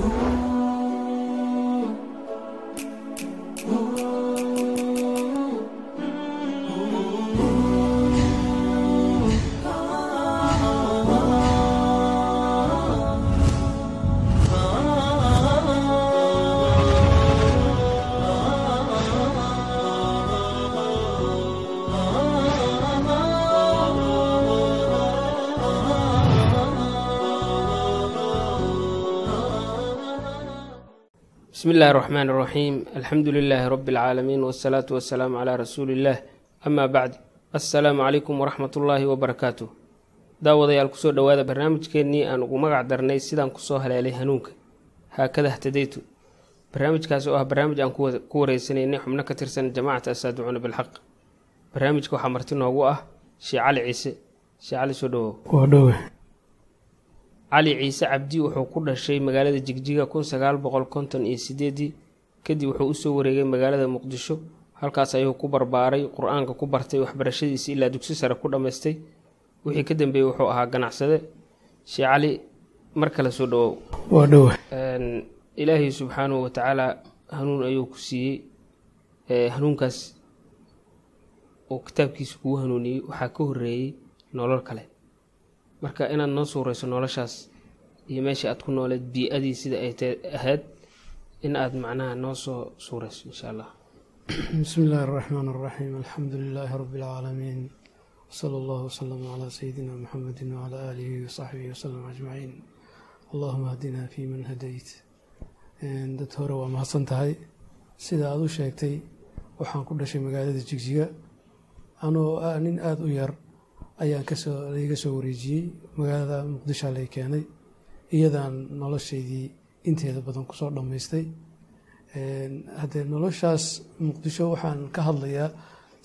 Oh. Bismi illaahi raxmaan raxiim alxamdu lilaahi rabbi alcaalamiin wasalaatu wasalaamu calaa rasuuli illaah amaa bacd assalaamu calaykum waraxmat ullaahi wabarakaatu daawadayaal ku soo dhowaada barnaamijkeennii aan ugu magac darnay sidaan ku soo haleelay hanuunka. Haakada htadaytu barnaamijkaas oo ah barnaamij aan ku wareysanaynay xubno ka tirsan jamaacata asaaducuuna bilxaq. Barnaamijka waxaa marti noogu ah shee cali ciise. Shee cali soo dhowow cali ciise cabdi wuxuu ku dhashay magaalada jigjiga kun sagaal boqol konton iyo sideedii kadib wuxuu u soo wareegay magaalada muqdisho halkaas ayuu ku barbaaray qur'aanka ku bartay waxbarashadiisi ilaa dugsi sare ku dhammaystay. Wixii ka dambeeyey wuxuu ahaa ganacsade. Shee cali mar kale soo dhowow ilaahay subxaanahu watacaala hanuun ayuu ku siiyey. Hanuunkaas oo kitaabkiisa kugu hanuuniyey waxaa ka horeeyey nolol kale marka inaad noo suureyso noloshaas iyo meesha aad ku nooleed bii-adii sida ay ahayd in aad macnaha noo soo suureyso insha allah bismi illaahi araxmaan araxiim alxamdu lilaahi rabbi alcaalamiin wsala allahu wasalam calaa sayidina muxamedin wacalaa aalihi wasaxbihi wasalam ajmaciin allahuma hadinaa fi man hadayt. Dad hore waa mahadsan tahay. Sida aada u sheegtay waxaan ku dhashay magaalada jigjiga. Anoo nin aada u yar ayaan ka soo laiga soo wareejiyey magaalada muqdishoa lay keenay iyadaan noloshaydii inteeda badan ku soo dhammaystay. Haddee noloshaas muqdisho waxaan ka hadlayaa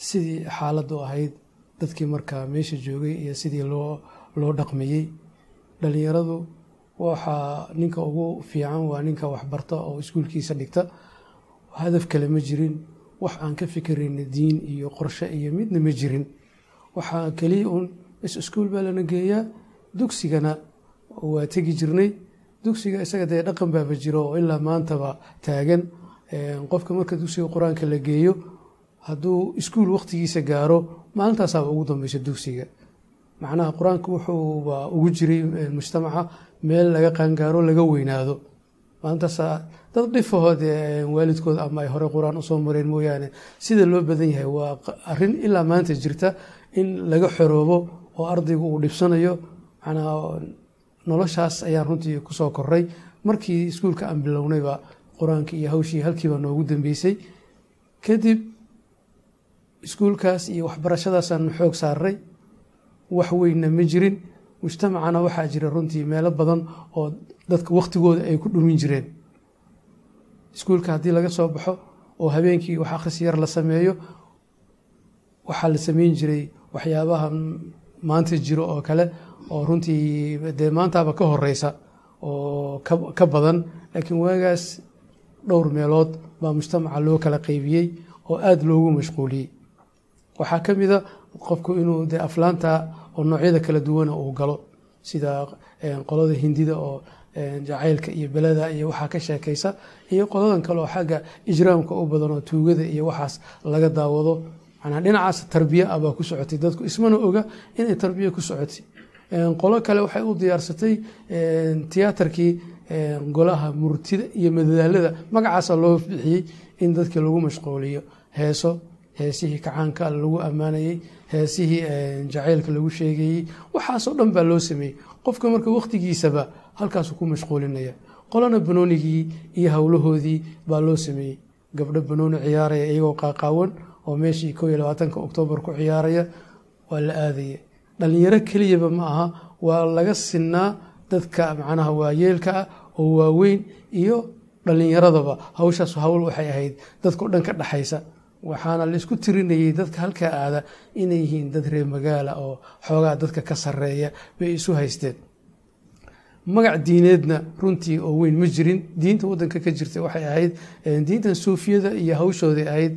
sidii xaaladdu ahayd dadkii markaa meesha joogay iyo sidii loo loo dhaqmayey dhalinyaradu waxaa ninka ugu fiican waa ninka waxbarta oo iskuulkiisa dhigta. Hadaf kale ma jirin wax aan ka fikirayna diin iyo qorshe iyo midna ma jirin waxaa keliya uun is iskuul baa lana geeyaa. Dugsigana waa tegi jirnay. Dugsiga isaga dee dhaqan baaba jiro oo ilaa maantaba taagan. Qofka marka dugsiga qur'aanka la geeyo hadduu iskuul waqtigiisa gaaro maalintaasaaba ugu dambeysa dugsiga. Macnaha qur'aanka wuxuuba ugu jiray mujtamaca meel laga qaangaaro laga weynaado. Maalintaasa dad dhifahood waalidkood ama ay hore qur'aan u soo mareen mooyaane. Sida loo badan yahay waa arrin ilaa maanta jirta in laga xoroobo oo ardaygu uu dhibsanayo manaa noloshaas ayaan runtii ku soo koray markii iskuulka aan bilownayba qur'aanka iyo hawshii halkiiba noogu dambeysay. Kadib iskuulkaas iyo waxbarashadaasaan xoog saaray wax weynna ma jirin. Mujtamacana waxaa jira runtii meelo badan oo dadka waktigooda ay ku dhumin jireen. Iskuulka haddii laga soo baxo oo habeenkii wax akhris yar la sameeyo waxaa la sameyn jiray waxyaabaha maanta jiro oo kale oo runtii dee maantaaba ka horeysa oo ka badan laakiin waagaas dhowr meelood baa mujtamaca loo kala qeybiyey oo aada loogu mashquuliyey. Waxaa ka mida qofku inuu dee aflaanta oo noocyada kala duwana uu galo sida qolada hindida oo jacaylka iyo belada iyo waxaa ka sheekaysa iyo qoladan kale oo xagga ijraamka u badan oo tuugada iyo waxaas laga daawado dhinacaas tarbiya ah baa ku socotay. Dadku ismana oga inay tarbiya ku socotay. Qolo kale waxay u diyaarsatay tiyaatarkii golaha murtida iyo madadaalada. Magacaasa loo bixiyey in dadkii lagu mashquuliyo. Heeso heesihii kacaanka lagu ammaanayey heesihii jacaylka lagu sheegayey. Waxaasoo dhan baa loo sameeyey. Qofka marka wakhtigiisaba halkaasu ku mashquulinaya. Qolana banoonigii iyo howlahoodii baa loo sameeyey. Gabdho banooni ciyaaraya iyagoo qaaqaawan oo meeshii ko iyo labaatanka oktoobar ku ciyaaraya waa la aadaya dhalinyaro keliyaba ma aha waa laga sinaa dadka macnaha waayeelka ah oo waaweyn iyo dhalinyaradaba hawshaas hawl waxay ahayd dadkao dhan ka dhexaysa waxaana la isku tirinayay dadka halkaa aada inay yihiin dad reer magaala oo xoogaa dadka ka sareeya bay isu haysteen. Magac diineedna runtii oo weyn ma jirin. Diinta wadanka ka jirta waxay ahayd diintan suufiyada iyo hawshooday ahayd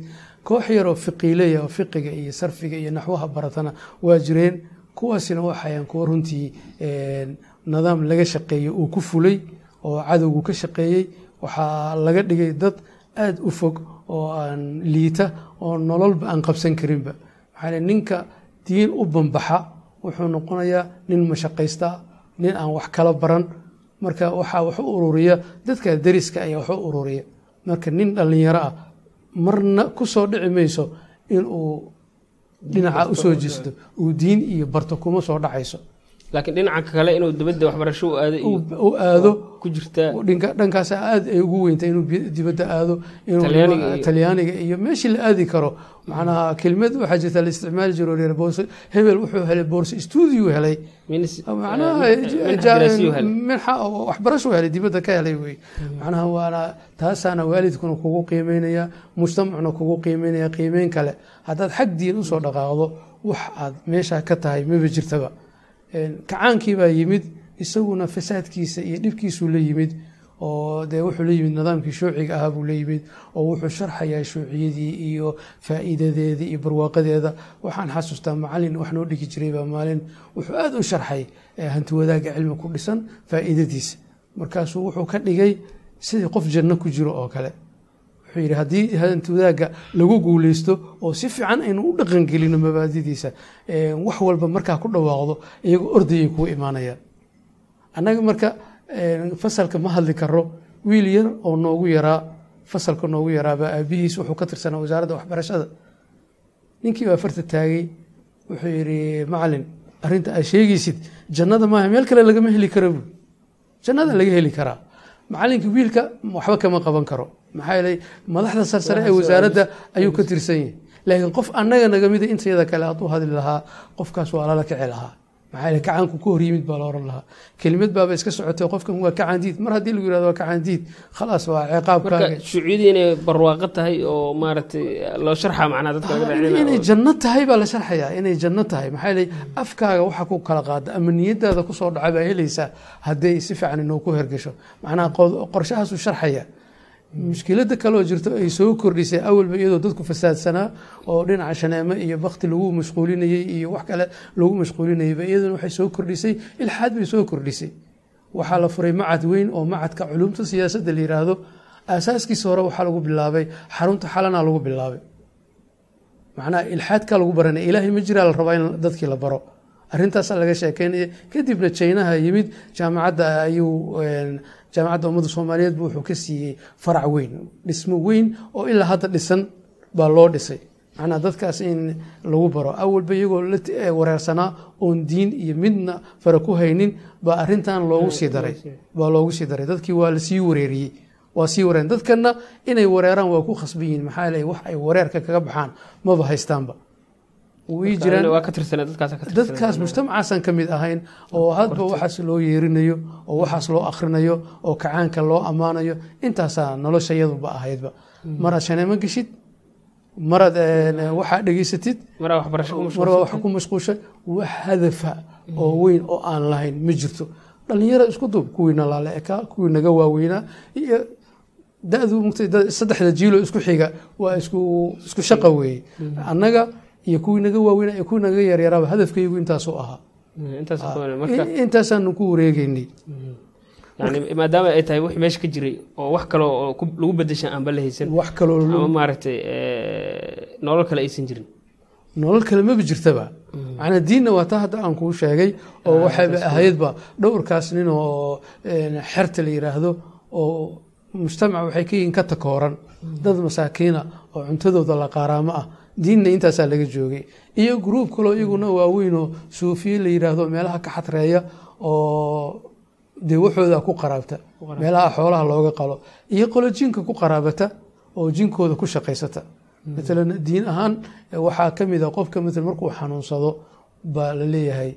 koox yaroo fiqiileya oo fiqiga iyo sarfiga iyo naxwaha baratana waa jireen. Kuwaasina waxayan kuwa runtii nidaam laga shaqeeyo uu ku fulay oo cadowgu ka shaqeeyey. Waxaa laga dhigay dad aada u fog oo aan liita oo nololba aan qabsan karinba. Maxaa ninka diin u bambaxa wuxuu noqonayaa nin mashaqaysta nin aan wax kala baran. Marka waxaa wax u ururiya dadka dariska ayaa wax u ururiya. Marka nin dhallinyaro ah marna ku soo dhici mayso inuu dhinaca u soo jeesto uu diin iyo barto kuma soo dhacayso laakiin dhinaca kale inuu dibadda waxbarasho u aado iyo u aado ku jirtaa dhankaas aada ay ugu weynta inuu dibadda aado inuu Talyaaniga iyo- meeshii la aadi karo. Macnaha kelimad waxaa jirta la isticmaali jiro reer boorso. Hebel wuxuu helay boorso stuudio helay. Macnaha eh, minxa waxbarasho helay dibadda ka helay wey. Macnaha waana taasaana waalidkuna kugu qiimeynaya mujtamacuna kugu qiimeynaya qiimeyn kale. Haddaad xag diin u soo dhaqaaqdo wax aad meesha ka tahay maba jirtaba kacaankii baa yimid isaguna fasaadkiisa iyo dhibkiisuu la yimid oo dee wuxuu la yimid nidaamkii shuuciga ahaa buu la yimid oo wuxuu sharxayaa shuuciyadii iyo faa'iidadeedii iyo barwaaqadeeda. Waxaan xasuustaa macalin wax noo dhigi jiray baa maalin wuxuu aada u sharxay hanti wadaagga cilmi ku dhisan faa'iidadiisa. Markaasuu wuxuu ka dhigay sidii qof janno ku jiro oo kale wuxuu yidhi haddii wadaagga lagu guuleysto oo si fiican aynu u dhaqangelino mabaadidiisa eh, wax walba markaa ku dhawaaqdo iyagoo ordayay kuu imaanayaan. Annaga marka eh, fasalka ma hadli karo wiil yar oo noogu yaraa fasalka noogu yaraabaa aabihiis wuxuu ka tirsanaa wasaaradda waxbarashada. Ninkii baa farta taagay wuxuu yidhi macalin arrinta aad sheegaysid jannada maaha meel kale lagama heli karo buui jannada laga heli karaa macalinka wiilka waxba kama qaban karo. Maxaa yeelay madaxda sarsare ee wasaaradda ayuu ka tirsan yahay. Laakiin qof annaga naga mida intayada kale hadduu hadli lahaa qofkaas waa lala kici lahaa maxaa kacaanku ku hor yimid baa la oran lahaa. Kelimad baaba iska socotay qofkan waa kacaandiid mar haddii lagu yiraahdo waa kacaandiid khalaas waa ciqaabkaaga shuuciyadii inay barwaaqo tahay oo maaragtay loo sharxa macnaha dadka laga inay janno tahay baa la sharxayaa inay janno tahay. Maxaa yeelay afkaaga waxa ku kala qaada ama niyadaada ku soo dhaca baa helaysaa hadday si fiican inoo ku hergesho macnaha qorshahaasuu sharxaya mushkilada kaleoo jirto ay soo kordhisay awalba iyadoo dadku fasaadsanaa oo dhinaca shaneemo iyo bakti lagu mashquulinayey iyo wax kale lagu mashquulinayayba iyaduna waxay soo kordhisay ilxaad bay soo kordhisay. Waxaa la furay macad weyn oo macadka culumta siyaasadda la yiraahdo. Aasaaskiisa hore waxaa lagu bilaabay xarunta xalana lagu bilaabay. Macnaha ilxaadka lagu baranaya ilaahay ma jiraa la rabaa in dadkii la baro. Arrintaasaa laga sheekeynaya kadibna jaynaha yimid jaamacadda ayuu een, jaamacadda ummadda soomaaliyeed bu wuxuu ka siiyey farac weyn dhismo weyn oo ilaa hadda dhisan baa loo dhisay. Macnaha dadkaas in lagu baro awalba iyagoo la wareersanaa oon diin iyo midna fara ku haynin baa arrintan loogu sii daray baa loogu sii daray. Dadkii waa la sii wareeriyey waa sii wareeren dadkana inay wareeraan waa ku khasban yihiin. Maxaa yeelay wax ay wareerka kaga baxaan maba haystaanba way jiraan waa ka tirsanaa dadkaas mujtamacaasan ka mid ahayn oo hadba waxaas loo yeerinayo oo waxaas loo akhrinayo oo kacaanka loo ammaanayo intaasaa nolosha yaduba ahaydba. Maraad shaneemo geshid maraad een, waxaa dhegeysatid? Maraa waxbarasho ku mashquushay wax hadafa oo weyn oo aan lahayn ma jirto. Dhalinyaro isku duub kuwiina laala ekaa kuwii naga waaweynaa iyo da-du saddexda jiilo isku xiga waa isku isku shaqa weeye. Annaga iyo kuwii naga waaweynaa iyo kuwii naga yaryaraaba hadafkaygu intaasuu ahaa. Marka In- intaasaanu ku wareegeynay. Yani maadaama ay tahay wix meesha ka jiray oo wax kale oo lagu bedeshan aanba la haysan wax kaloo ama maaragtay eh, nolol kale aysan jirin. Nolol kale maba jirtaba. Macnaa diinna waa taa hadda aan kuu sheegay oo waxayba ahaydba dhowrkaas nin oo een, xerta la yiraahdo oo mujtamac waxay ka yihiin ka takooran. Dad masaakiina oo cuntadooda la qaaraamo ah diinna intaasaa laga joogay. Iyo gruub kaloo iyaguna waaweyn oo suufiye la yiraahdo meelaha ka xatreeya oo dee waxooda ku qaraabta meelaha xoolaha looga qalo. Iyo qolo jinka ku qaraabata oo jinkooda ku shaqaysata. Maalan diin ahaan waxaa ka mid a qofka maalan markuu xanuunsado baa la leeyahay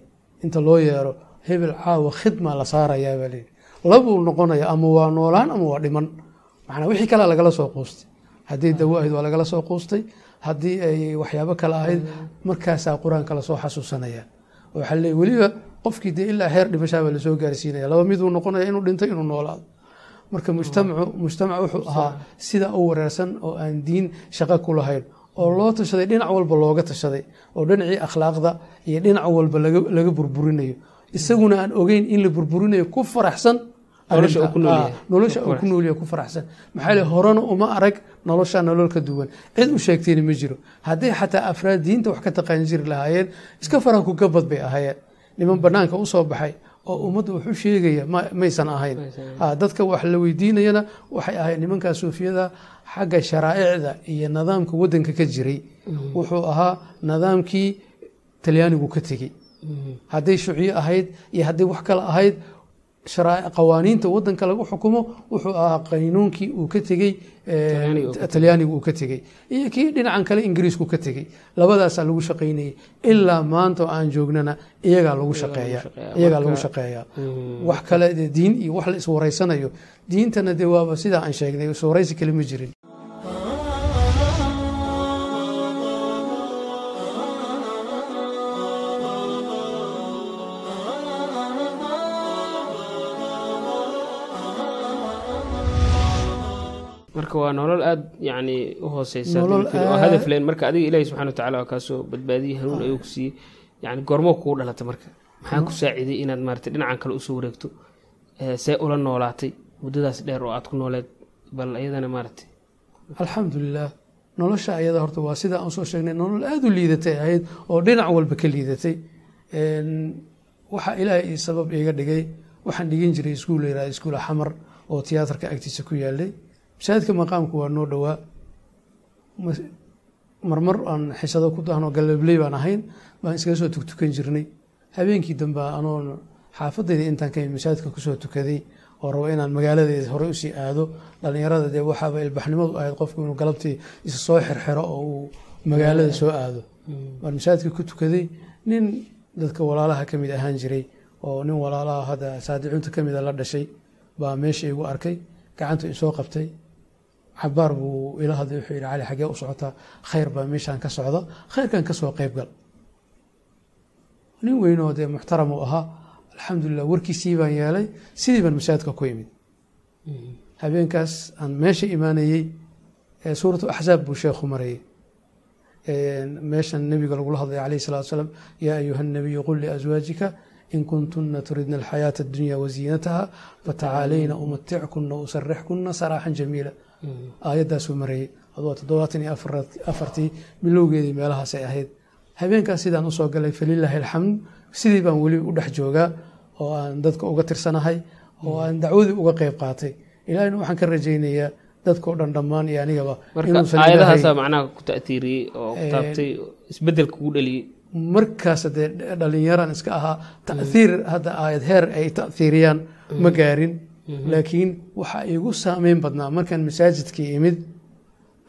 inta loo yeero hebel caawa khidma la saarayaa baa leeyahay labuu noqonaya ama waa noolaan ama waa dhiman. Macnaa wixii kalea lagala soo quustay. Haddii dawo ahayd waa lagala soo quustay haddii ay waxyaabo kale ahayd markaasaa qur'aanka la soo xasuusanaya waxaa leeyahy weliba qofkii dee ilaa heer dhimashaabaa la soo gaarsiinaya. Laba miduu noqonaya inuu dhintay inuu noolaado. Marka mujtamacu mujtamac wuxuu ahaa sida u wareersan oo aan diin shaqo ku lahayn oo loo tashaday dhinac walba looga tashaday oo dhinacii akhlaaqda iyo dhinac walba laga burburinayo. Isaguna aan ogeyn in la burburinayo ku faraxsan Nolosha uu ku nool yahay. nolosha uu ku faraxsan. maxaa le horena uma arag nolosha nolol ka duwan. Cid u sheegtayna ma jiro. Hadday xataa afraad diinta wax ka taqaan jiri lahaayeen iska faraha ku gabad bay ahaayeen. Niman banaanka u soo baxay oo ummadda wax u sheegaya ma maysan ahayn. Ha dadka wax la weydiinayana waxay ahayd nimankaa suufiyada xagga sharaa'icda iyo nidaamka waddanka ka jiray. Wuxuu ahaa nidaamkii talyaanigu ka tegey. Hadday shuciyo ahayd iyo hadday wax kale ahayd qawaaniinta wadanka lagu xukumo wuxuu ahaa qaynuunkii uu ka tegey Talyaaniga uu ka talyaanigu uu ka tegey. Iyo kii dhinacan kale ingiriisku ka tegey. Labadaasaa lagu shaqaynayay. Ilaa maanta oo aan joognana iyagaa lagu shaqeeya. shaqeeyaa wax kale diin iyo wax la iswaraysanayo diintana dee waaba sidaa aan sheegnay iswaraysi kale ma jirin marka waa nolol aada yacni u hooseysa oo hadaf leen. Marka adiga ilaahi subxana watacaala waa kaasoo badbaadiyey hanuun ayuu ku siiyey yani goormoo kugu dhalatay marka. Maxaa ku saaciday inaad maarata dhinacan kale u soo wareegto see ula noolaatay muddadaas dheer oo aad ku nooleed bal iyadana maarata alxamdulilah nolosha ayada horta waa sidaa aan soo sheegnay nolol aada u liidatay ahayd oo dhinac walba ka liidatay. Waxaa ilaahay ii sabab iiga dhigay waxaan dhigin jiray iskuul la yihahda iskuul xamar oo tiyaatarka agtiisa ku yaalay masaajidka maqaamku waa noo dhowaa. Marmar aan xisado ku dahno galabley baan ahayn baan iskaga soo tugtukan jirnay. Habeenkii dambe anoo xaafadayda intaan ka masaajidka ku soo tukaday oo rabo inaan magaaladeeda hore u sii aado dhalinyarada dee waxaaba ilbaxnimadu ahayd qofku inuu galabtii isa soo xirxiro oo uu magaalada soo aado. Baan masaajidka ku tukaday nin dadka walaalaha ka mid ahaan jiray oo nin walaalaha hadda saadicunta ka mida la dhashay baa meesha igu arkay gacanta isoo qabtay cabaar buu ila hadlay wuxuu yidhi cali xagee u socotaa khayr baa meeshaan ka socda. Khayrkan ka soo qayb gal nin weynoo dee muxtaram uu ahaa alxamdulilah warkiisii baan yeelay sidii baan masaajidka ku imid. Habeenkaas aan meesha imaanayey suuratu axzaab buu sheekhu marayay meeshan nebiga lagula hadlaya calayhi salatu wasalaam yaa ayuha nabiyu qul liazwaajika in kuntuna turidna alxayaata addunya waziinataha fatacaalayna umatickunna usarixkunna saraaxan jamiila aayaddaasuu marayay adoo toddobaatan iyo afartii bilowgeedii meelahaasay ahayd. Habeenkaas sidaan u soo galay falilaahi alxamd sidii baan weli u dhex joogaa oo aan dadka uga tirsanahay oo aan dacwadii uga qeyb qaatay. Ilahina waxaan ka rajaynayaa dadkao dhan dhammaan iyo anigaba aayadahaasaa macnaha ku ta'tiiriyey oo markaas dee dhalinyaran iska ahaa taiir hadda aayad heer ay ta'iiriyaan ma gaarin laakiin waxaa igu saameyn badnaa markaan masaajidkii imid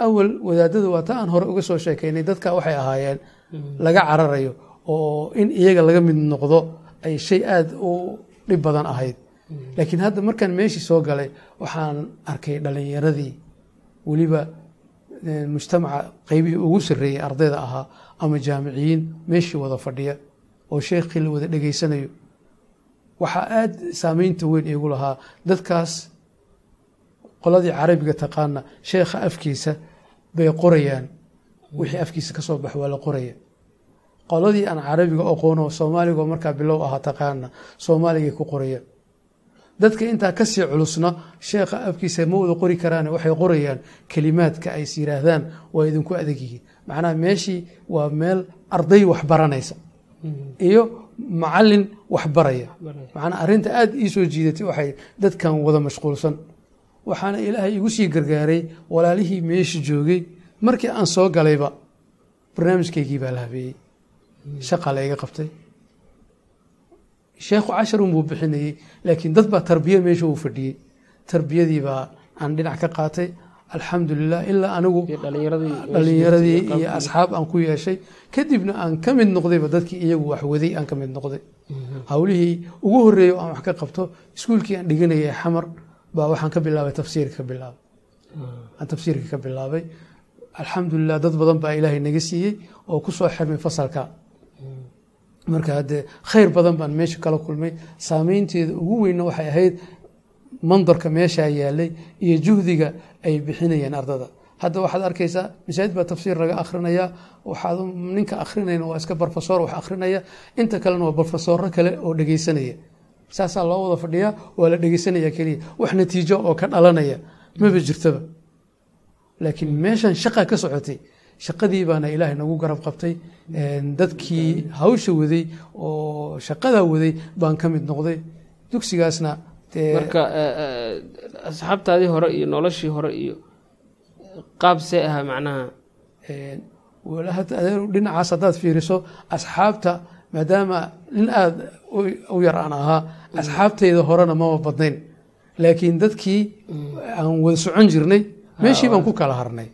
awal wadaadada waa ta aan hore uga soo sheekeynay dadka waxay ahaayeen laga cararayo oo in iyaga laga mid noqdo ay shay aada u dhib badan ahayd. Laakiin hadda markaan meeshii soo galay waxaan arkay dhalinyaradii weliba mujtamaca qeybihii ugu sarreeyey ardayda ahaa ama jaamiciyiin meeshii wada fadhiya oo sheekhii la wada dhegaysanayo waxaa aada saameynta weyn iigu lahaa dadkaas qoladii carabiga taqaana sheekha afkiisa bay qorayaan. Wixii afkiisa ka soo bax waa la qoraya. Qoladii aan carabiga aqoono soomaaligo markaa bilow ahaa taqaana soomaaligay ku qorayaan dadka intaa ka sii culusna sheekha afkiisa ma wada qori karaan waxay qorayaan kelimaadka ay is yiraahdaan waa idinku adag yihiin. Macnaha meeshii waa meel arday wax baranaysa. Iyo macalin wax baraya. Macnaa arrinta aada ii soo jiidatay waxay dadkan wada mashquulsan. Waxaana ilaahay igu sii gargaaray walaalihii meesha joogay markii aan soo galayba barnaamijkaygii baa la habeeyey. Shaqa la iga qabtay. Sheekhu casharun buu bixinayey laakiin dad baa tarbiya meesha uu fadhiyey tarbiyadii baa aan dhinac ka qaatay alxamdulilah ilaa anigu dhalinyaradii iyo asxaab aan ku yeeshay. Kadibna aan ka mid noqdayba dadkii iyagu waxwaday aan ka mid noqday. Howlihii ugu horreeya aan wax ka qabto iskuulkii aan dhiganayay xamar baa waxaan ka bilaabay tafsiirka ka bilaabay. Aan tafsiirka ka bilaabay. Alxamdulilah dad badan baa ilaahay naga siiyey oo ku soo xirmay fasalka. Marka haddee khayr badan baan meesha kala kulmay. Saameynteeda ugu weynna waxay ahayd mandarka meeshaa yaalay iyo juhdiga ay bixinayeen ardada. Hadda waxaad arkaysaa masaajid baa tafsiir laga akhrinayaa waxaad ninka akhrinayna waa iska barofesor wax akhrinaya. Inta kalena waa barofesoro kale oo dhegeysanaya saasaa loo wada fadhiyaa waa la dhegeysanaya keliya. Wax natiijo oo ka dhalanaya maba jirtaba. Laakiin meeshan shaqa ka socotay shaqadii baana ilaahay nagu garab qabtay. Dadkii hawsha waday oo shaqadaa waday baan ka mid noqday. Dugsigaasna marka asxaabtaadii hore iyo noloshii hore iyo qaab see ahaa macnaha. Dhinacaas haddaad fiiriso asxaabta maadaama nin aada u yar aan ahaa asxaabtayda horena maba badnayn. Laakiin dadkii aan wada socon jirnay meeshii baan ku kala harnay.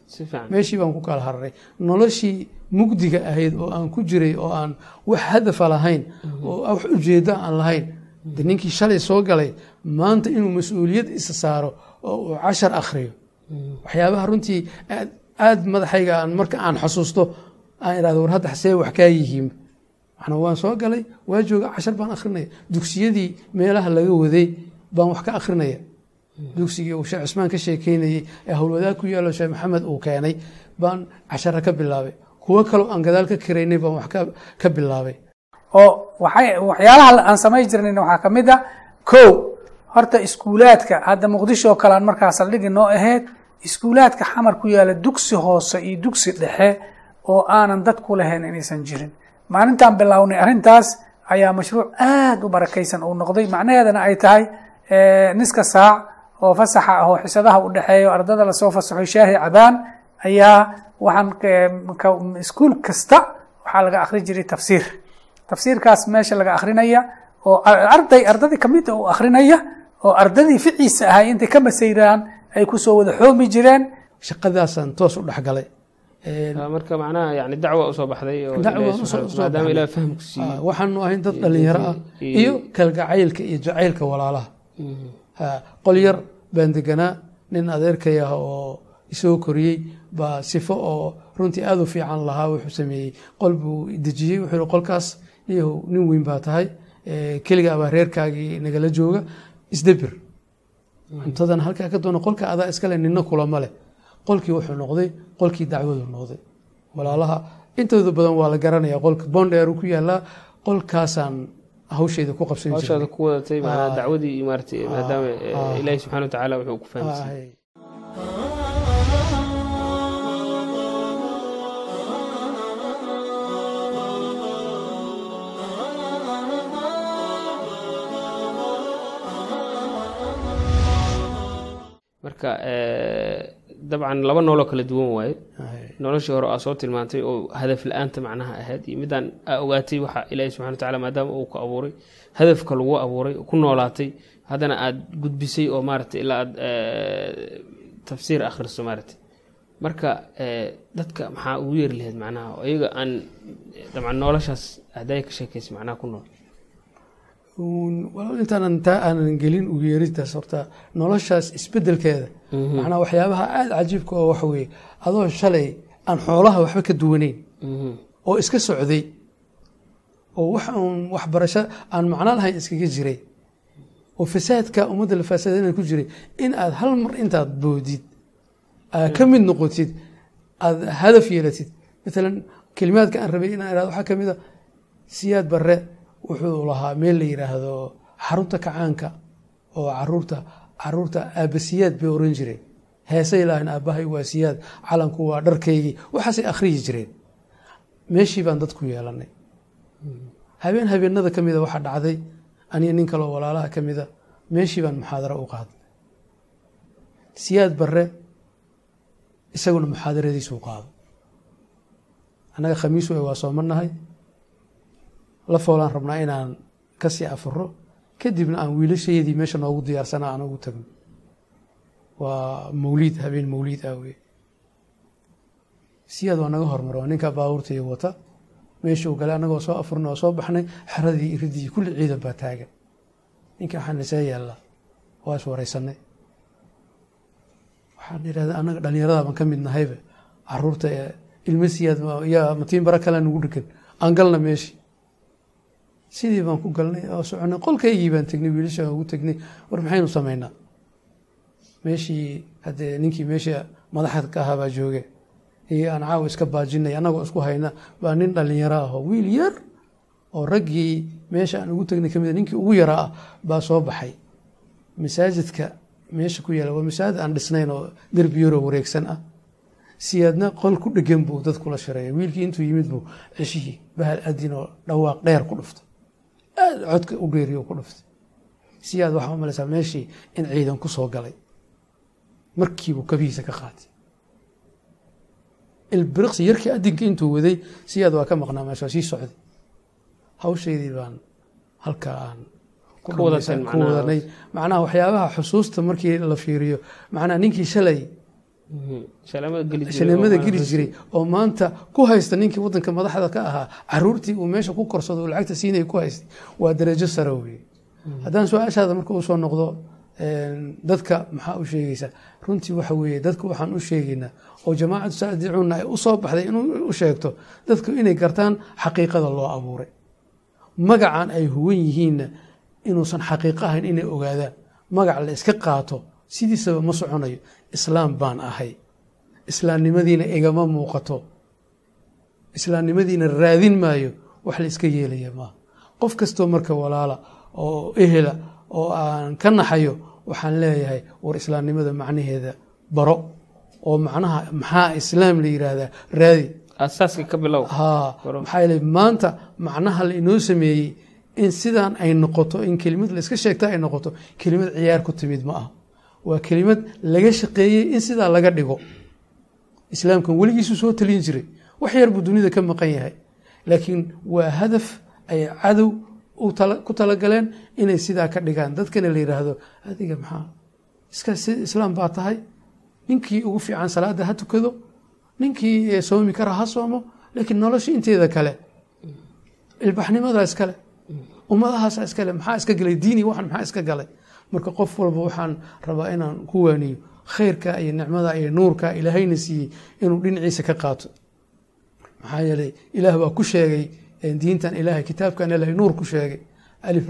meeshii baan ku kala harnay. Noloshii mugdiga ahayd oo aan ku jiray oo aan wax hadafa lahayn oo wax ujeeddo aan lahayn de ninkii shalay soo galay maanta inuu mas'uuliyad isa saaro oo uu cashar akhriyo. Waxyaabaha runtii aada madaxayga marka aan xasuusto aan idhahdo war hadda see wax kaa yihiin? Maxna waan soo galay waa jooga cashar baan akhrinaya. Dugsiyadii meelaha laga waday baan wax ka akhrinaya. Dugsigii uu sheekh cismaan ka sheekeynayey ee howlwadaag ku yaalo sheekh maxamed uu keenay baan cashara ka bilaabay. Kuwo kaloo aan gadaal ka kiraynay baan wax ka bilaabay oo waxay waxyaalaha aan samayn jirnayn waxaa ka mid a kow. Horta iskuulaadka hadda muqdisho oo kale aan markaa saldhigi noo ahayd iskuulaadka xamar ku yaalla dugsi hoose iyo dugsi dhexe oo aanan dad ku lahayn inaysan jirin. Maalintaan bilownay arrintaas ayaa mashruuc aada u barakaysan uu noqday. Macnaheedana ay tahay niska saac oo fasaxa ah oo xisadaha u dhexeeyo ardada la soo fasaxo shaahi cabaan ayaa waxaan iskuul kasta waxaa laga akhri jiray tafsiir tafsiirkaas meesha laga akrinaya oo arday ardadii ka mid u akrinaya oo ardadii ficiisa ahay intay ka masayraan ay ku soo wada xoomi jireen. Shaqadaasaan toos u dhexgalay marka macnaha yani dacwa u soo baxday oo maadaama ilaah fahamku siiyey waxaanu ahayn dad dhalinyaro ah iyo kalgacaylka iyo jacaylka walaalaha. Qol yar baan deganaa nin adeerkay ah oo isoo koriyey baa sifo oo runtii aada u fiican lahaa wuxuu sameeyey. Qol buu dejiyey wuxuu yihi qolkaas niyahow nin weyn baa tahay keligaa baa reerkaagii nagala jooga isdabir. Cuntadan halkaa ka doona qolka adaa iskale nina kulama leh. Qolkii wuxuu noqday qolkii dacwadu noqday. Walaalaha intooda badan waa la garanaya qolka. Bondheer ku yaalaa qolkaasaan hawsheeda ku qabsan hawshaada ku wadatay maanaa dacwadii iyo maaratay maadaama ilaahi subxana wa tacaala wuxuu ku fahamsiiyey marka dabcan laba nooloo kala duwan waaye noloshii hore aa soo tilmaantay oo hadaf la'aanta macnaha ahayd. Iyo midaan aa ogaatay waxa ilaahi subxana wa tacala maadaama uu ku abuuray hadafka lagu abuuray ku noolaatay haddana aada gudbisay oo maaragtay ilaa aad tafsiir akhriso maaragtay. Marka dadka maxaa ugu yeeri lahayd macnaha? Oo iyaga aan dabcan noloshaas hadaya ka sheekaysa macnaha ku nool taa aanan gelin ugu yeerintaas horta noloshaas isbedelkeeda macnaa waxyaabaha aada cajiibka oo waxa weeye. Adoo shalay aan xoolaha waxba ka duwaneyn oo iska socday. Oo wax uun waxbarasho aan macno lahayn iskaga jiray. Oo fasaadka ummadda la faasadana ku jiray. In aad hal mar intaad boodid aad ka mid noqotid aada hadaf yeelatid. Maalan kelimaadka aan rabay inaan irahdo waxaa ka mid a siyaad barre wuxuu lahaa meel la yidhaahdo xarunta kacaanka oo carruurta carruurta aabasiyaad bay oran jireen. Heesay lahayn aabbahay waa siyaad calanku waa dharkaygii waxaasay akhriyi jireen. Meeshii baan dadku yeelanay habeen habeenada ka mida waxaa dhacday aniga nin kaloo walaalaha ka mida meeshii baan muxaadaro u qaadnay. Siyaad barre isaguna muxaadaradiisuu qaado. Annaga khamiis waa soomanahay la foolaan rabnaa inaan ka sii afuro kadibna aan wiilashayadii meesha noogu diyaarsana aan ugu tagno waa mawliid habeen mawliid ah wey siyaad waa naga hormaro waa ninkaa baabuurtaiyo wata meeshuu galay annagoo soo afurna oo soo baxnay xeradii iridii kulli ciidan baa taagan. Ninka waxaan isee yaallaa waa is waxaan idhahda annaga dhallinyarada baan ka mid nahayba. Caruurta ilmo siyaad yaa matiin bara kale nugu dhegan aan galna meeshii sidii baan ku galnay oo soconay qolkaygii baan tegnay wiilasha aan ugu tegnay war maxaynu samaynaa meeshii haddee ninkii meesha madaxda ka ahaa jooge. Iyo aan caawa iska baajinay annagoo isku hayna baa nin dhallinyaro ahoo wiil yar oo raggii meesha aan ugu tegnay ka mid ninkii ugu yaraa ah baa soo baxay. Masaajidka meesha ku yaalla waa masaajid aan dhisnayn oo derbi yaroo wareegsan ah. Siyaadna qol ku dhegan buu dad kula shareeya wiilkii intuu yimid buu ceshihii bahal adin oo dhawaaq dheer ku dhuftay aada codka u dheeriyo ku dhuftay. Siyaad waxaa u malaysaa meeshii in ciidan ku soo galay. Markiibuu kabihiisa ka qaatay. Ilbiriqsi yarkii adinka intuu waday siyaad waa ka maqnaa meesha sii socday. Hawshaydii baan halkaa aan ku wadanay. macnaha waxyaabaha xusuusta markii la fiiriyo macnaha ninkii shalay shaleemada geli jiray oo maanta ku haysta ninkii wadanka madaxda ka ahaa. Caruurtii uu meesha ku korsado oo lacagta siinaya ku haystay waa darajo sare weye haddaan su'aashaada marka uu soo noqdo dadka maxaa u sheegaysaa runtii waxa weeye dadka waxaan u sheegaynaa oo jamaacatu saadicuuna ay u soo baxday inuu u sheegto dadku inay gartaan xaqiiqada loo abuuray. Magacan ay huwan yihiinna inuusan xaqiiqo ahayn inay ogaadaan. Magac la iska qaato sidiisaba ma soconayo islaam baan ahay. Islaamnimadiina igama muuqato. Islaamnimadiina raadin maayo wax la iska yeelaya maaha qof kastoo marka walaala oo ehela oo aan ka naxayo waxaan leeyahay war islaamnimada macnaheeda baro. Oo macnaha maxaa islaam la yidhaahdaa raadi. Aasaaska ka bilow. Haa maxaa yeelay maanta macnaha la inoo sameeyey in sidaan ay noqoto in kelimad la iska sheegta ay noqoto kelimad ciyaar ku timid ma aha waa kelimad laga shaqeeyey in sidaa laga dhigo. Islaamkan weligiisu soo talin jiray. Wax yar buu dunida ka maqan yahay. Laakiin waa hadaf ay cadow ku talagaleen inay sidaa ka dhigaan. Dadkana la yidhaahdo adiga maxaa? Iska islaam baa tahay? Ninkii ugu fiican salaada ha tukado. Ninkii eh, soomi kara ha soomo. Laakiin nolosha inteeda kale ilbaxnimadaa iskale ummadahaasa iskale maxaa iska galay? Diini waxan maxaa iska galay marka qof walba waxaan rabaa inaan ku waaniyo khayrka iyo nicmada iyo nuurka ilaahayna siiyey inuu dhinaciisa ka qaato. Maxaa yeelay ilaah baa ku sheegay diintan ilaahay kitaabkan ilaahay nuur ku sheegay. Alif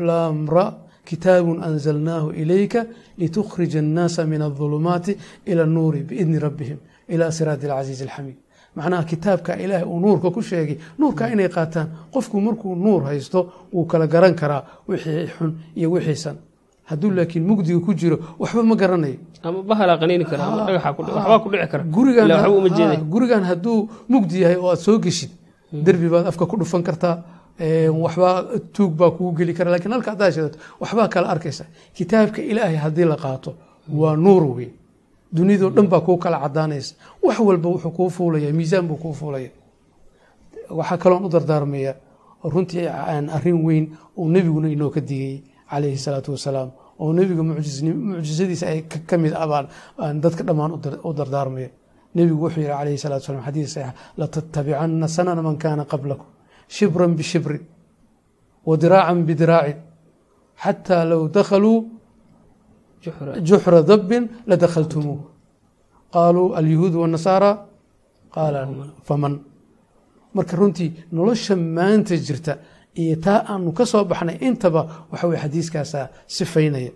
kitaabun anzalnaahu ilayka litukhrija annaasa min adulumaati ila annuuri biidni rabbihim ila siraati alcasiizi alxamiid macnaha kitaabka ilaahay uu nuurka ku sheegay nuurka inay qaataan qofku markuu nuur haysto wuu kala garan karaa wixii xun iyo wixiisan hadduu laakiin mugdiga ku jiro waxba ma garanayo. Ama bahalaa qaniini kara ama dhagaxa ku waxbaa ku dhici kara. Gurigan ilaa waxba uma jeeday ha, gurigan hadduu mugdi yahay oo aad soo geshid derbi baad afka ku dhufan kartaa ee, waxbaa tuug baa kugu geli kara. Lakiin halka haddaad shidato waxbaa kala arkaysa. Kitaabka ilaahay haddii la qaato waa nuur weyn. Dunidao dhan baa kuu kala cadaanaysa wax walba wuxuu kuu fuulaya miisaan buu kuu fuulaya waxaa kaloon u dardaarmaya runtii aan arrin weyn uu nebiguna inoo ka digayey calayhi salaatu wasalaam oo nebiga mucjisadiisa ay ka- ka mid ah baan aan dadka dhammaan u dar- u dardaarmaya nebigu wuxuu yihi calayhi salatu wasalam xadiis saxiix latattabicanna sanana man kaana qablakum shibran bishibrin wa diraacan bidiraacin xataa low dakhaluu juxra dabbin ladakhaltumuuh qaaluu alyahuud wanasaara qaala faman. Marka runtii nolosha maanta jirta iyo taa aanu ka soo baxnay intaba waxa weye xadiiskaasaa sifaynaya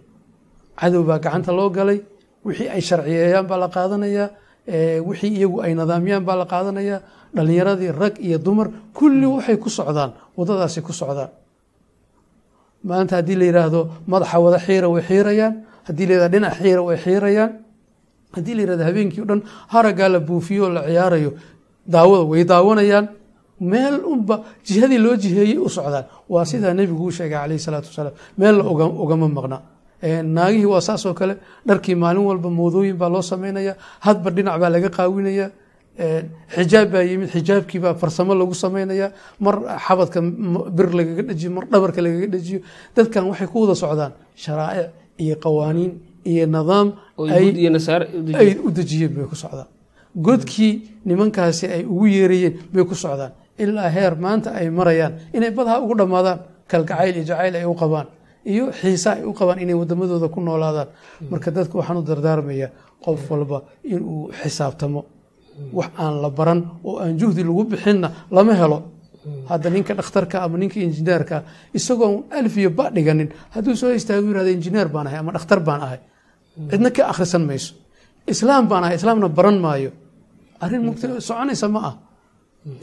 cadow baa gacanta loo galay wixii ay sharciyeeyaan baa la qaadanayaa wixii iyagu ay nidaamyaan baa la qaadanayaa dhalinyaradii rag iyo dumar kulli waxay ku socdaan waddadaasay ku socdaan. Maanta haddii la yidhaahdo madaxa wada xiira way xiirayaan haddii la yidhahdo dhinac xiira way xiirayaan haddii la yidhahdo habeenkii o dhan haraggaa la buufiyo oo la ciyaarayo daawada way daawanayaan meel unba jihadii loo jiheeyey u socdaan. Waa sidaa nebigu uu sheegay calayhi salaatu wasalaam meel la oga- ogama maqna. Naagihii waa saas oo kale dharkii maalin walba moodooyin baa loo samaynaya hadba dhinac baa laga qaawinaya xijaab baa yimid xijaabkii baa farsamo lagu samaynaya mar xabadka bir lagaga dhejiyo mar dhabarka lagaga dhejiyo dadkan waxay ku wada socdaan sharaa'ic iyo qawaaniin iyo nidaam ay u dejiyeen bay ku socdaan. Godkii nimankaasi ay ugu yeerayeen bay ku socdaan ilaa heer maanta ay marayaan. Inay badaha ugu dhammaadaan kalgacayl iyo jacayl ay u qabaan iyo xiisa ay u qabaan inay wadamadooda ku noolaadaan. Marka dadka waxaan u dardaarmaya qof walba inuu xisaabtamo. Wax aan la baran oo aan juhdi lagu bixinna lama helo. Hadda ninka dhakhtarka ama ninka injineerka isagoon alif iyo ba dhiganin hadduu soo istaago yiraahdo injineer baan ahay ama dhakhtar baan ahay cidna ka akhrisan mayso. Islaam baan ahay islaamna baran maayo. Arrin mugti soconaysa ma ah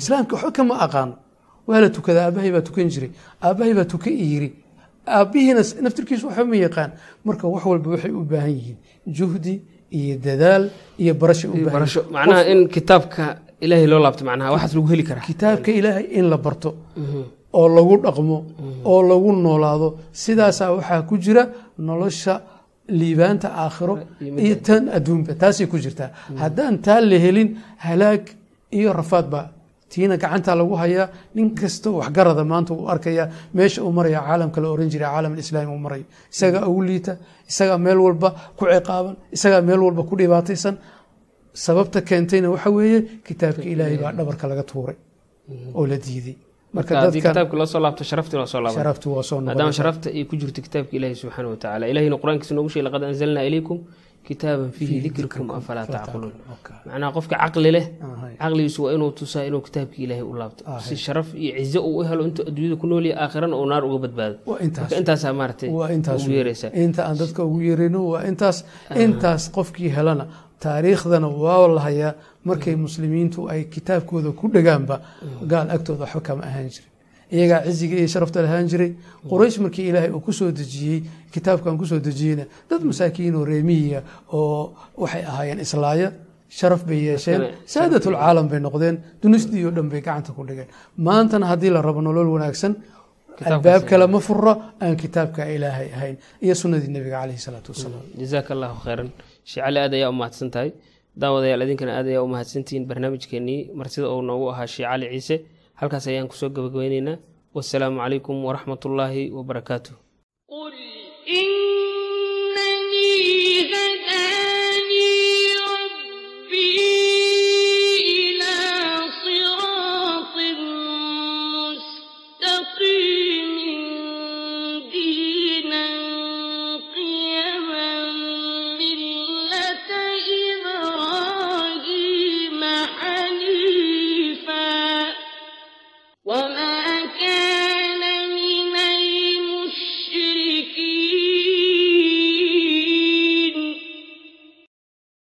islaamka waxba kama aqaano waa la tukadaa aabbahay baa tukan jiray aabbahay baa tuka yiri. Aabbihiina naftirkiisu waxba ma yaqaan. Marka wax walba waxay u baahan yihiin juhdi iyo dadaal iyo barasho macnaha in kitaabka ilaahay loo laabto macnaha waxaas lagu heli karaa. Kitaabka ilaahay in la barto oo lagu dhaqmo oo lagu noolaado sidaasaa waxaa ku jira nolosha liibaanta aakhiro iyo tan adduunba taasay ku jirtaa. Haddaan taa la helin halaag iyo rafaad baa tiina gacantaa lagu hayaa nin kasta waxgarada maanta uu arkaya meesha uu maraya caalamka la oran jiray caalam alislaami uu marayo isagaa ugu liita isagaa meel walba ku ciqaaban isagaa meel walba ku dhibaataysan. Sababta keentayna waxa weeye kitaabka ilaahay baa dhabarka laga tuuray oo la diiday. Marka haddii dadkan kitaabka loo soo laabto sharaftii loo soo laabay. Sharaftu waa soo noqonaysa ku jirto kitaabka ilaahi subxaana watacaala ilahina qur'aankiisa noogu sheegay laqad anzalnaa ilaykum kitaaban fiihi dikrikum afalaa tacqiluun macnaha qofka caqli leh caqligiisu waa inuu tusaa inuu kitaabka ilaahay u laabto. Si sharaf iyo cizo uu u helo intuu adduunyada ku nool yahay aakhirana uu naar uga badbaado. Marka intaasaa intaas. ugu yeeraysaa inta aan dadka ugu yeerayno waa intaas. Intaas qofkii helana taariikhdana waa la hayaa markay muslimiintu ay kitaabkooda ku dhegaanba gaal agtooda waxba kama ahaan jirin iyagaa ciziga iyo sharafta lahaan jiray. Quraysh markii ilaahay uu ku soo dejiyey kitaabkan ku soo dejiyeyna dad masaakiin oo reemihiya oo waxay ahaayeen islaaya sharaf bay yeesheen. Saadatul caalam bay noqdeen dunisdii oo dhan bay gacanta ku dhigeen. Maantana haddii la rabo nolol wanaagsan albaab kale ma furo aan kitaabka ilaahay ahayn iyo sunnadii nebiga caleyhi salaatu wasalaam. Jazaaka allahu khayran sheecali aad ayaa u mahadsan tahay daawadayaal idinkana aad ayaa u mahadsantihiin barnaamijkeenii martida uu noogu ahaa sheekh cali ciise halkaas ayaan ku soo gabagabeyneynaa. Wasalaamu calaykum waraxmatullaahi wabarakaatuh